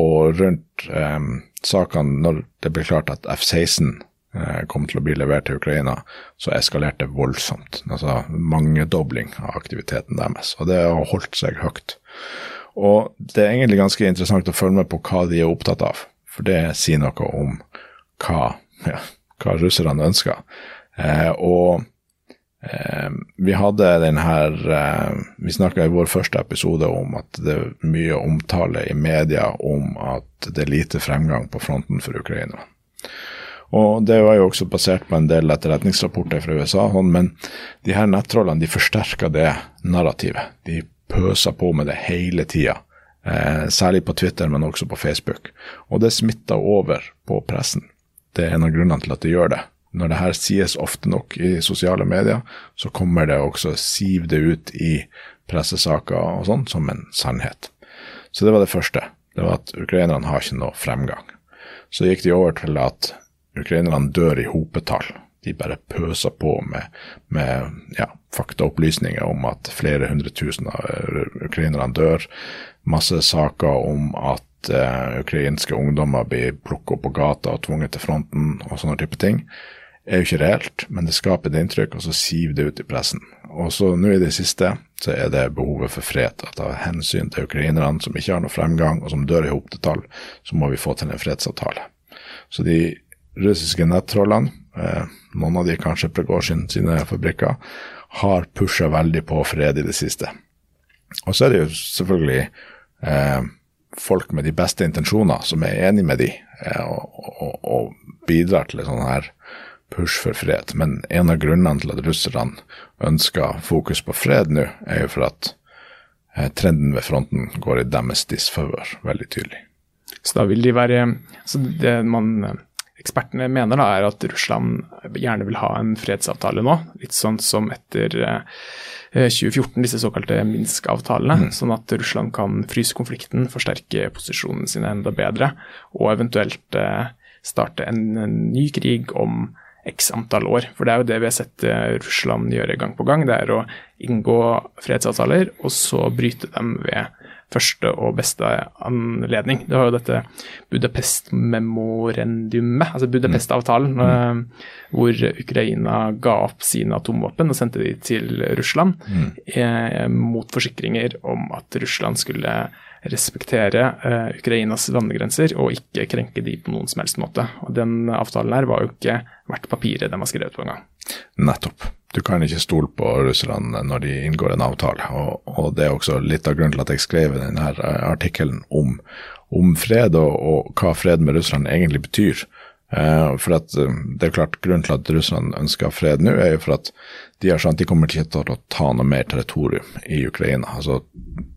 Og rundt eh, sakene, når det ble klart at F-16 eh, kom til å bli levert til Ukraina, så eskalerte det voldsomt. Altså mangedobling av aktiviteten deres. Og det har holdt seg høyt. Og det er egentlig ganske interessant å følge med på hva de er opptatt av, for det sier noe om hva, ja, hva russerne ønska. Eh, og Eh, vi hadde den her eh, Vi snakka i vår første episode om at det er mye omtale i media om at det er lite fremgang på fronten for Ukraina. Og Det var jo også basert på en del etterretningsrapporter fra USA, sånn, men de her nettrollene de forsterker det narrativet. De pøser på med det hele tida. Eh, særlig på Twitter, men også på Facebook. Og det smitta over på pressen. Det er en av grunnene til at det gjør det. Når det her sies ofte nok i sosiale medier, så kommer det også siv det ut i pressesaker og sånn som en sannhet. Så det var det første. Det var at ukrainerne har ikke noe fremgang. Så gikk de over til at ukrainerne dør i hopetall. De bare pøser på med, med ja, faktaopplysninger om at flere hundre tusen av ukrainerne dør. Masse saker om at uh, ukrainske ungdommer blir plukket opp på gata og tvunget til fronten og sånne type ting er jo ikke reelt, men det skaper et inntrykk, og så siver det ut i pressen. Og så nå i det siste så er det behovet for fred. At av hensyn til ukrainerne som ikke har noe fremgang, og som dør i hopetall, så må vi få til en fredsavtale. Så de russiske nettrollene, eh, noen av de kanskje Prigozjin sine fabrikker, har pusha veldig på fred i det siste. Og så er det jo selvfølgelig eh, folk med de beste intensjoner som er enig med de, eh, og, og, og bidrar til en sånn her push for fred. Men en av grunnene til at russerne ønsker fokus på fred nå, er jo for at eh, trenden ved fronten går i deres disfavør, veldig tydelig. Så da vil de være så Det man ekspertene mener, da, er at Russland gjerne vil ha en fredsavtale nå. Litt sånn som etter 2014, eh, disse såkalte Minsk-avtalene. Mm. Sånn at Russland kan fryse konflikten, forsterke posisjonene sine enda bedre, og eventuelt eh, starte en, ny krig om x antall år. For det er jo det vi har sett eh, Russland gjøre gang på gang. Det er å inngå fredsavtaler, og så bryte dem ved første og beste anledning. Det var jo dette Budapest-memorendumet, altså Budapest-avtalen, mm. Eh, hvor Ukraina ga opp sine atomvåpen og sendte de til Russland mm. eh, mot forsikringer om at Russland skulle respektere eh, Ukrainas landegrenser og ikke krenke de på noen som helst måte. Og Den avtalen her var jo ikke verdt papiret den var skrevet på engang. Nettopp. Du kan ikke stole på russerne når de inngår en avtale. Og, og, det er også litt av grunnen til at jeg skrev denne artikkelen om, om fred, og, og, hva fred med Russland egentlig betyr. Eh, for at uh, det er klart Grunnen til at Russland ønsker fred nå, er jo for at de har skjønt de kommer ikke til å ta noe mer territorium i Ukraina. Altså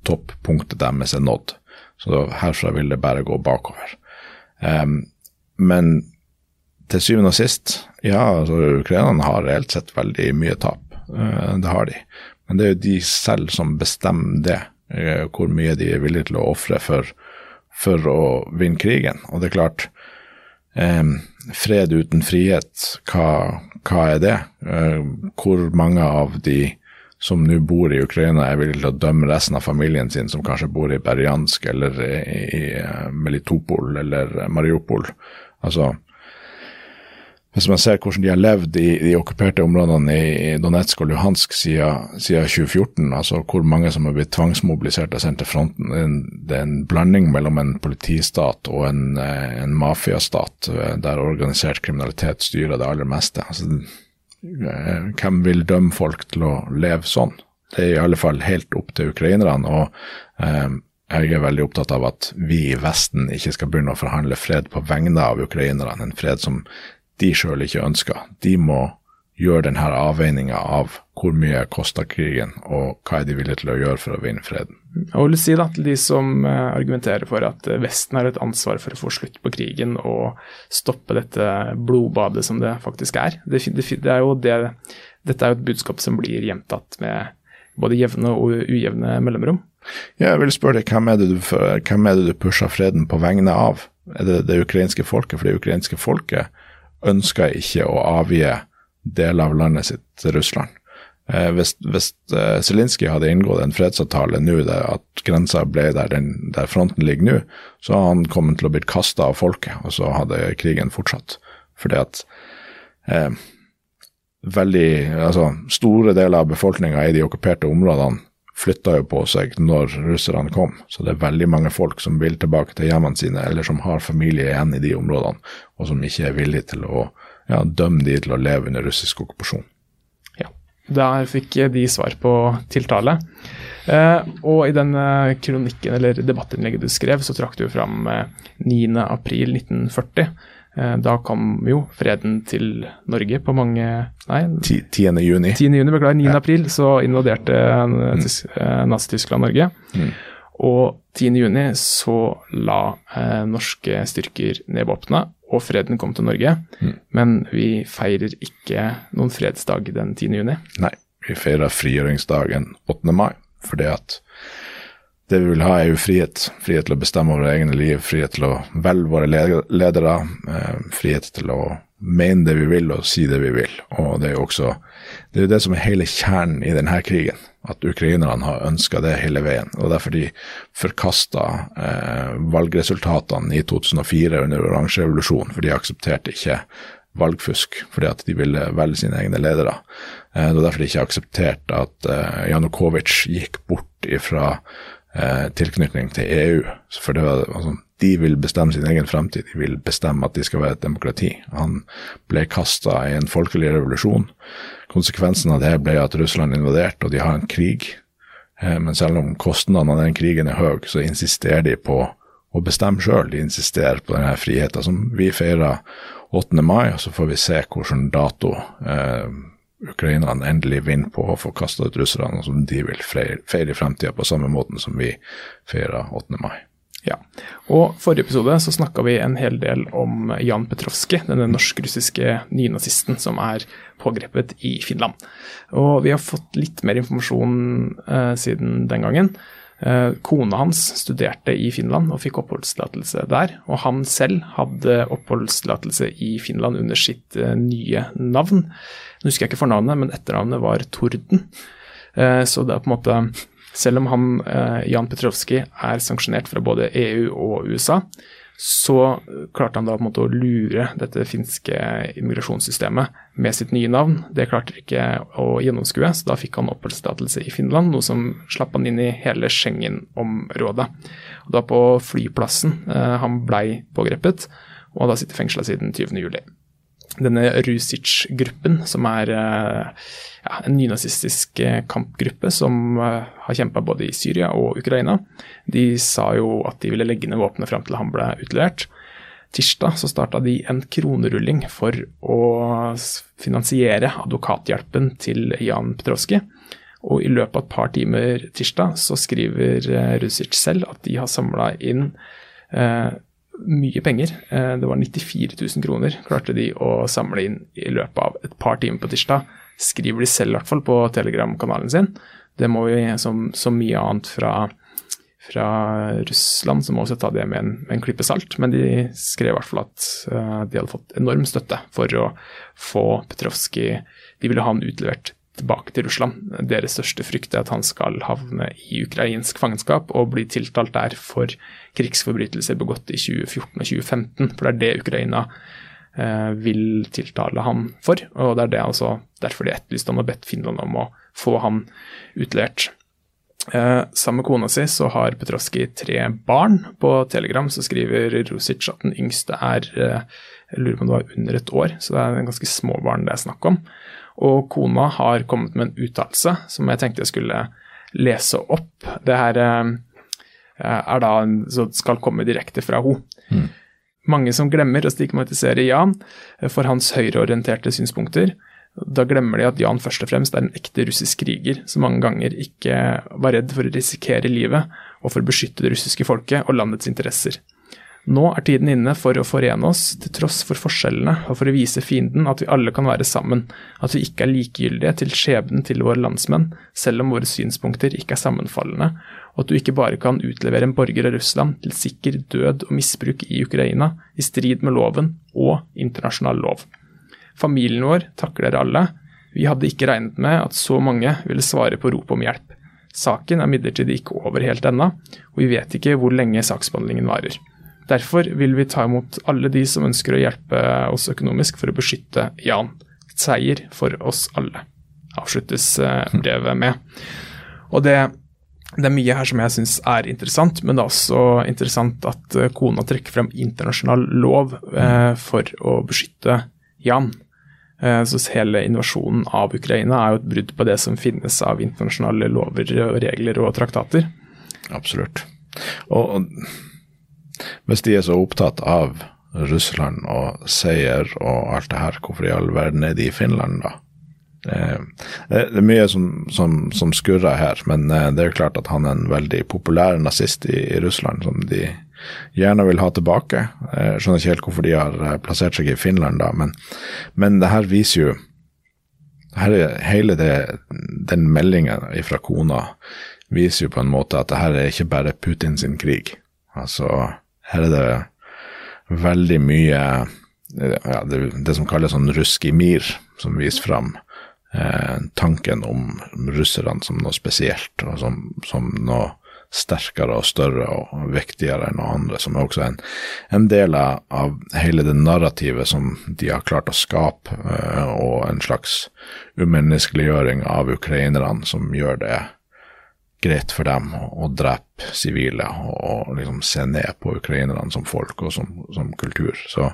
Toppunktet deres er nådd. Så herfra vil det bare gå bakover. Eh, men til syvende og sist, ja, altså ukrainerne har reelt sett veldig mye tap. Uh, det har de. Men det er jo de selv som bestemmer det, uh, hvor mye de er villige til å ofre for, for å vinne krigen. Og det er klart, Eh, fred uten frihet, hva, hva er det? Eh, hvor mange av de som nå bor i Ukraina, er villige til å dømme resten av familien sin, som kanskje bor i Berjansk eller i, i eh, Melitopol eller Mariupol? Altså, hvis man ser hvordan de har levd i de okkuperte områdene i Donetsk og Luhansk siden, siden 2014, altså hvor mange som har blitt tvangsmobilisert og sendt til fronten, det er, en, det er en blanding mellom en politistat og en, eh, en mafiastat eh, der organisert kriminalitet styrer det aller meste. Altså, eh, hvem vil dømme folk til å leve sånn? Det er i alle fall helt opp til ukrainerne. og eh, jeg er veldig opptatt av at vi i Vesten ikke skal begynne å forhandle fred på vegne av ukrainerne, en fred som de sjøl ikke ønsker. De må gjøre denne avveininga av hvor mye koster krigen, og hva er de villige til å gjøre for å vinne freden. Jeg vil si da, til de som eh, argumenterer for at eh, Vesten har et ansvar for å få slutt på krigen og stoppe dette blodbadet som det faktisk er. Det, det, det er det, dette er jo et budskap som blir gjentatt med både jevne og ujevne mellomrom. Ja, jeg vil spørre deg, hvem er det du, hvem er det du pusher freden på vegne av? Er det det ukrainske folket? For det ukrainske folket ønsker ikke å avgi deler av landet sitt til Russland. Eh, hvis, hvis eh, Zelinskyj hadde inngått en fredsavtale nå, at grensa ble der, den, der fronten ligger nå, så hadde han kommet til å bli kasta av folket, og så hadde krigen fortsatt. Fordi at eh, veldig, altså store deler av befolkninga i de okkuperte områdene flytta jo på seg når russerne kom, så det er veldig mange folk som vil tilbake til hjemmene sine, eller som har familie igjen i de områdene, og som ikke er villige til å ja, dømme de til å leve under russisk okkupasjon. Ja. Der fikk de svar på tiltale. Eh, og i den eh, kronikken eller debattinnlegget du skrev, så trakk du fram eh, 9.4.1940. Eh, da kom jo freden til Norge på mange Nei, 10. juni. 10. juni, beklager. 9. april så invaderte eh, Nazi-Tyskland Norge. Mm. Og 10. juni så la eh, norske styrker ned våpnene, og freden kom til Norge. Mm. Men vi feirer ikke noen fredsdag den 10. juni. Nei, vi feirer frigjøringsdagen 8. mai, fordi at det vi vil ha, er jo frihet. Frihet til å bestemme over egne liv, frihet til å velge våre ledere, eh, frihet til å mene det vi vil og si det vi vil. Og det er jo også det, er det som er hele kjernen i denne krigen, at ukrainerne har ønska det hele veien. Og derfor de forkasta eh, valgresultatene i 2004 under oransjerevolusjonen, for de aksepterte ikke valgfusk fordi at de ville velge sine egne ledere. Eh, Det var derfor de ikke aksepterte at eh, Janukovitsj gikk bort ifra eh, tilknytning til EU. For det var, altså, de vil bestemme sin egen fremtid, de vil bestemme at de skal være et demokrati. Han ble kasta i en folkelig revolusjon. Konsekvensen av det ble at Russland invaderte, og de har en krig. Eh, Men selv om kostnadene av den krigen er høy, så insisterer de på å bestemme sjøl. De insisterer på denne friheten som vi feirer 8. mai, og så får vi se hvilken dato eh, ukrainerne endelig vinner på å få kasta ut russerne, og som de vil feire, i fremtida på samme måten som vi feirer 8. mai. Ja. Og forrige episode så snakka vi en hel del om Jan Petrovskij, denne norsk-russiske nynazisten som er pågrepet i Finland. Og vi har fått litt mer informasjon eh, siden den gangen. Eh, kona hans studerte i Finland og fikk oppholdstillatelse der. Og han selv hadde oppholdstillatelse i Finland under sitt eh, nye navn. Nå husker jeg ikke fornavnet, men etternavnet var Torden. Eh, så det er på en måte Selv om han, eh, Jan Petrovskij er sanksjonert fra både EU og USA, så klarte han da på en måte å lure dette finske immigrasjonssystemet med sitt nye navn. Det klarte de ikke å gjennomskue, så da fikk han oppholdstillatelse i Finland, noe som slapp han inn i hele Schengen-området. Og da på flyplassen eh, han blei pågrepet, og har da sittet fengsla siden 20. Denne Rusic-gruppen, som er eh, ja, en nynazistisk eh, kampgruppe som eh, har kjempa både i Syria og Ukraina, de sa jo at de ville legge ned våpenet fram til han ble utlevert. Tirsdag så starta de en kronerulling for å finansiere advokathjelpen til Jan Petrovskij. Og i løpet av et par timer tirsdag så skriver Rusic selv at de har samla inn eh, mye penger. Eh, Det var 94 000 kroner klarte de å samle inn i løpet av et par timer på tirsdag. Skriver de selv i hvert fall på Telegram-kanalen sin. Det må vi, som som mye annet fra, fra Russland, så må vi også ta det med en, med en klippe salt. Men de skrev i hvert fall at eh, de hadde fått enorm støtte for å få Petrovskij De ville ha han utlevert tilbake til Russland. Deres største frykt er at han skal havne i ukrainsk fangenskap og bli tiltalt der for krigsforbrytelser begått i 2014 og 2015. For det er det Ukraina eh, vil tiltale han for. Og det er det altså derfor de etterlyste han og bedt Finland om å få han utlevert. Eh, sammen med kona si så har Petroski tre barn. På Telegram så skriver Rusic at den yngste er eh, jeg lurer på om det var under et år, så det er en ganske små barn det er snakk om. Og kona har kommet med en uttalelse som jeg tenkte jeg skulle lese opp. Det her eh, er da så skal komme direkte fra henne. Mange som glemmer å stigmatisere Jan eh, for hans høyreorienterte synspunkter. Da glemmer de at Jan først og fremst er en ekte russisk kriger som mange ganger ikke var redd for å risikere livet og for å beskytte det russiske folket og landets interesser. Nå er tiden inne for å forene oss, til tross for forskjellene, og for å vise fienden at vi alle kan være sammen, at vi ikke er likegyldige til skjebnen til våre landsmenn, selv om våre synspunkter ikke er sammenfallende, og at du ikke bare kan utlevere en borger av Russland til sikker død og misbruk i Ukraina, i strid med loven og internasjonal lov. Familien vår takker dere alle. Vi hadde ikke regnet med at så mange ville svare på rop om hjelp. Saken er imidlertid ikke over helt ennå, og vi vet ikke hvor lenge saksbehandlingen varer. Derfor vil vi ta imot alle de som ønsker å hjelpe oss økonomisk for å beskytte Jan. Seier for oss alle, avsluttes eh, brevet med. Og det, det er mye her som jeg syns er interessant, men det er også interessant at eh, kona trekker frem internasjonal lov eh, for å beskytte Jan. Så hele invasjonen av Ukraina er jo et brudd på det som finnes av internasjonale lover, regler og traktater. Absolutt. Og hvis de er så opptatt av Russland og seier og alt det her, hvorfor i all verden er de i Finland da? Det er mye som, som, som skurrer her, men det er jo klart at han er en veldig populær nazist i, i Russland som de gjerne vil ha tilbake. Jeg skjønner ikke helt hvorfor de har eh, plassert seg i Finland da, men, men det her viser jo her er Hele det, den meldingen fra kona viser jo på en måte at det her er ikke bare Putin sin krig. Altså, her er det veldig mye ja, det, det, som kalles sånn rusk i mir, som viser fram eh, tanken om russerne som noe spesielt, og som, som noe sterkere og større og viktigere enn noe andre, som er også en, en del av hele det narrativet som de har klart å skape, uh, og en slags umenneskeliggjøring av ukrainerne som gjør det greit for dem å, drepe sivile og, liksom se ned på ukrainerne som folk og som, som, kultur. Så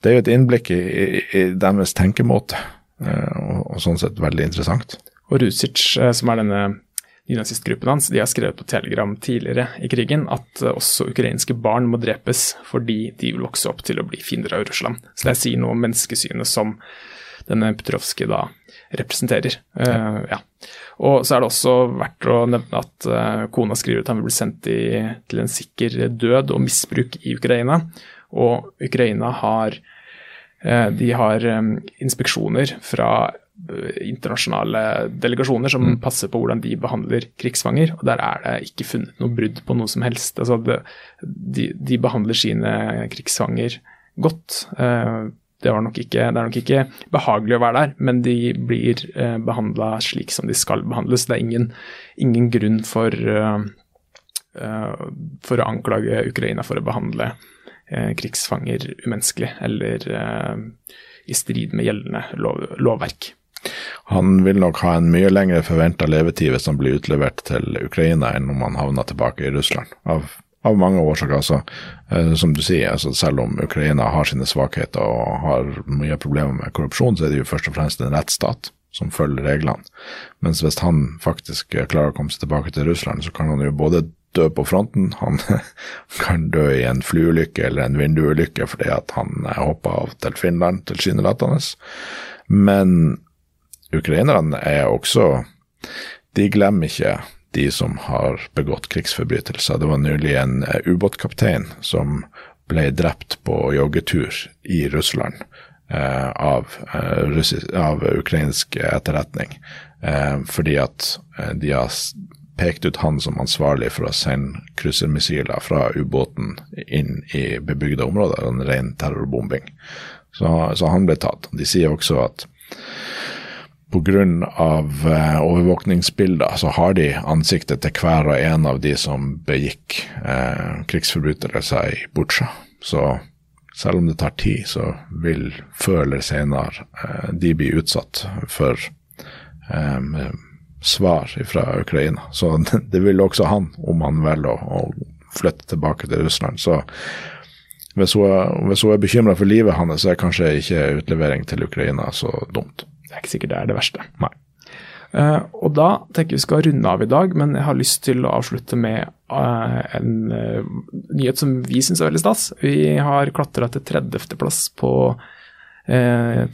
det er jo et innblikk i, i, i deres tenkemåte, uh, og, og, sånn sett veldig interessant. Og Rusic, uh, som er denne nynazistgruppen hans de har skrevet på Telegram tidligere i krigen at eh, også ukrainske barn må drepes fordi de vil vokse opp til å bli fiender av Russland. Så det sier noe om menneskesynet som denne Petrovskij da representerer. Uh, ja. Og så er det også verdt å nevne at uh, kona skriver at han vil bli sendt i, til en sikker død og misbruk i Ukraina. Og Ukraina har, uh, de har um, inspeksjoner fra internasjonale delegasjoner som mm. passer på hvordan de behandler krigsfanger. og Der er det ikke funnet noe brudd på noe som helst. Altså det, de, de, behandler sine krigsfanger godt. Eh, det, ikke, det, er nok ikke behagelig å være der, men de blir eh, behandla slik som de skal behandles. Det er ingen, ingen grunn for, for å anklage Ukraina for å behandle krigsfanger umenneskelig eller i strid med gjeldende lov, lovverk. Han vil nok ha en mye lengre forventa levetid hvis han blir utlevert til Ukraina, enn om han havner tilbake i Russland. Av, av mange årsaker. Altså, eh, som du sier, altså, selv om Ukraina har sine svakheter og har mye problemer med korrupsjon, så er det jo først og fremst en rettsstat som følger reglene. Mens hvis han faktisk klarer å komme seg tilbake til Russland, så kan han jo både dø på fronten, han kan dø i en flyulykke eller en vinduulykke fordi at han hoppa av til Finland tilsynelatende. Men ukrainerne er også De glemmer ikke de som har begått krigsforbrytelser. Det var nylig en uh, ubåtkaptein som ble drept på joggetur i Russland eh, av, uh, russis, av, ukrainsk etterretning, fordi at de har pekt ut han som ansvarlig for å sende kryssermissiler fra ubåten inn i bebygde områder, en ren terrorbombing. Så, så han ble tatt. De sier også at Pga. Uh, overvåkningsbilder så har de ansiktet til hver og en av de som begikk eh, krigsforbrytelser i Butsja. Så selv om det tar tid, så vil før eller senere eh, de bli utsatt for eh, svar fra Ukraina. Så det vil også han, om han velger å, å flytte tilbake til Russland. Så hvis hun, hvis hun er bekymra for livet hans, så er kanskje ikke utlevering til Ukraina så dumt. Det er ikke sikkert det er det verste. Nei. Uh, og da tenker vi skal runde av i dag, men jeg har lyst til å avslutte med uh, en uh, nyhet som vi syns er veldig stas. Vi har klatra til 30.-plass på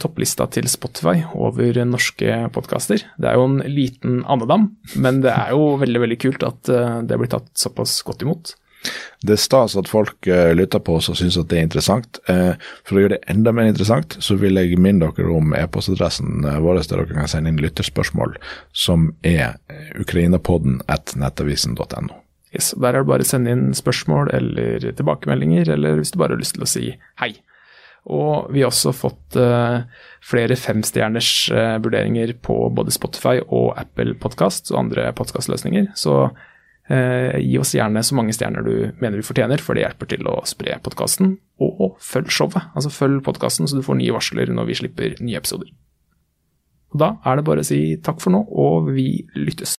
topplista til Spotify over norske podkaster. Det er jo en liten andedam, men det er jo veldig veldig kult at det blir tatt såpass godt imot. Det er stas at folk uh, lytter på oss og syns at det er interessant. Uh, for å gjøre det enda mer interessant, så vil jeg minne dere om e-postadressen uh, vår der dere kan sende inn lytterspørsmål, som er ukrainapodden at nettavisen.no. Yes, der er det bare å sende inn spørsmål eller tilbakemeldinger, eller hvis du bare har lyst til å si hei. Og vi har også fått uh, flere femstjerners uh, vurderinger på både Spotify og Apple Podkast og andre podkastløsninger. Så Eh, gi oss gjerne så mange stjerner du mener du fortjener, for det hjelper til å spre podkasten. Og følg showet. Altså følg podkasten, så du får nye varsler når vi slipper nye episoder. Og da er det bare å si takk for nå, og vi lyttes.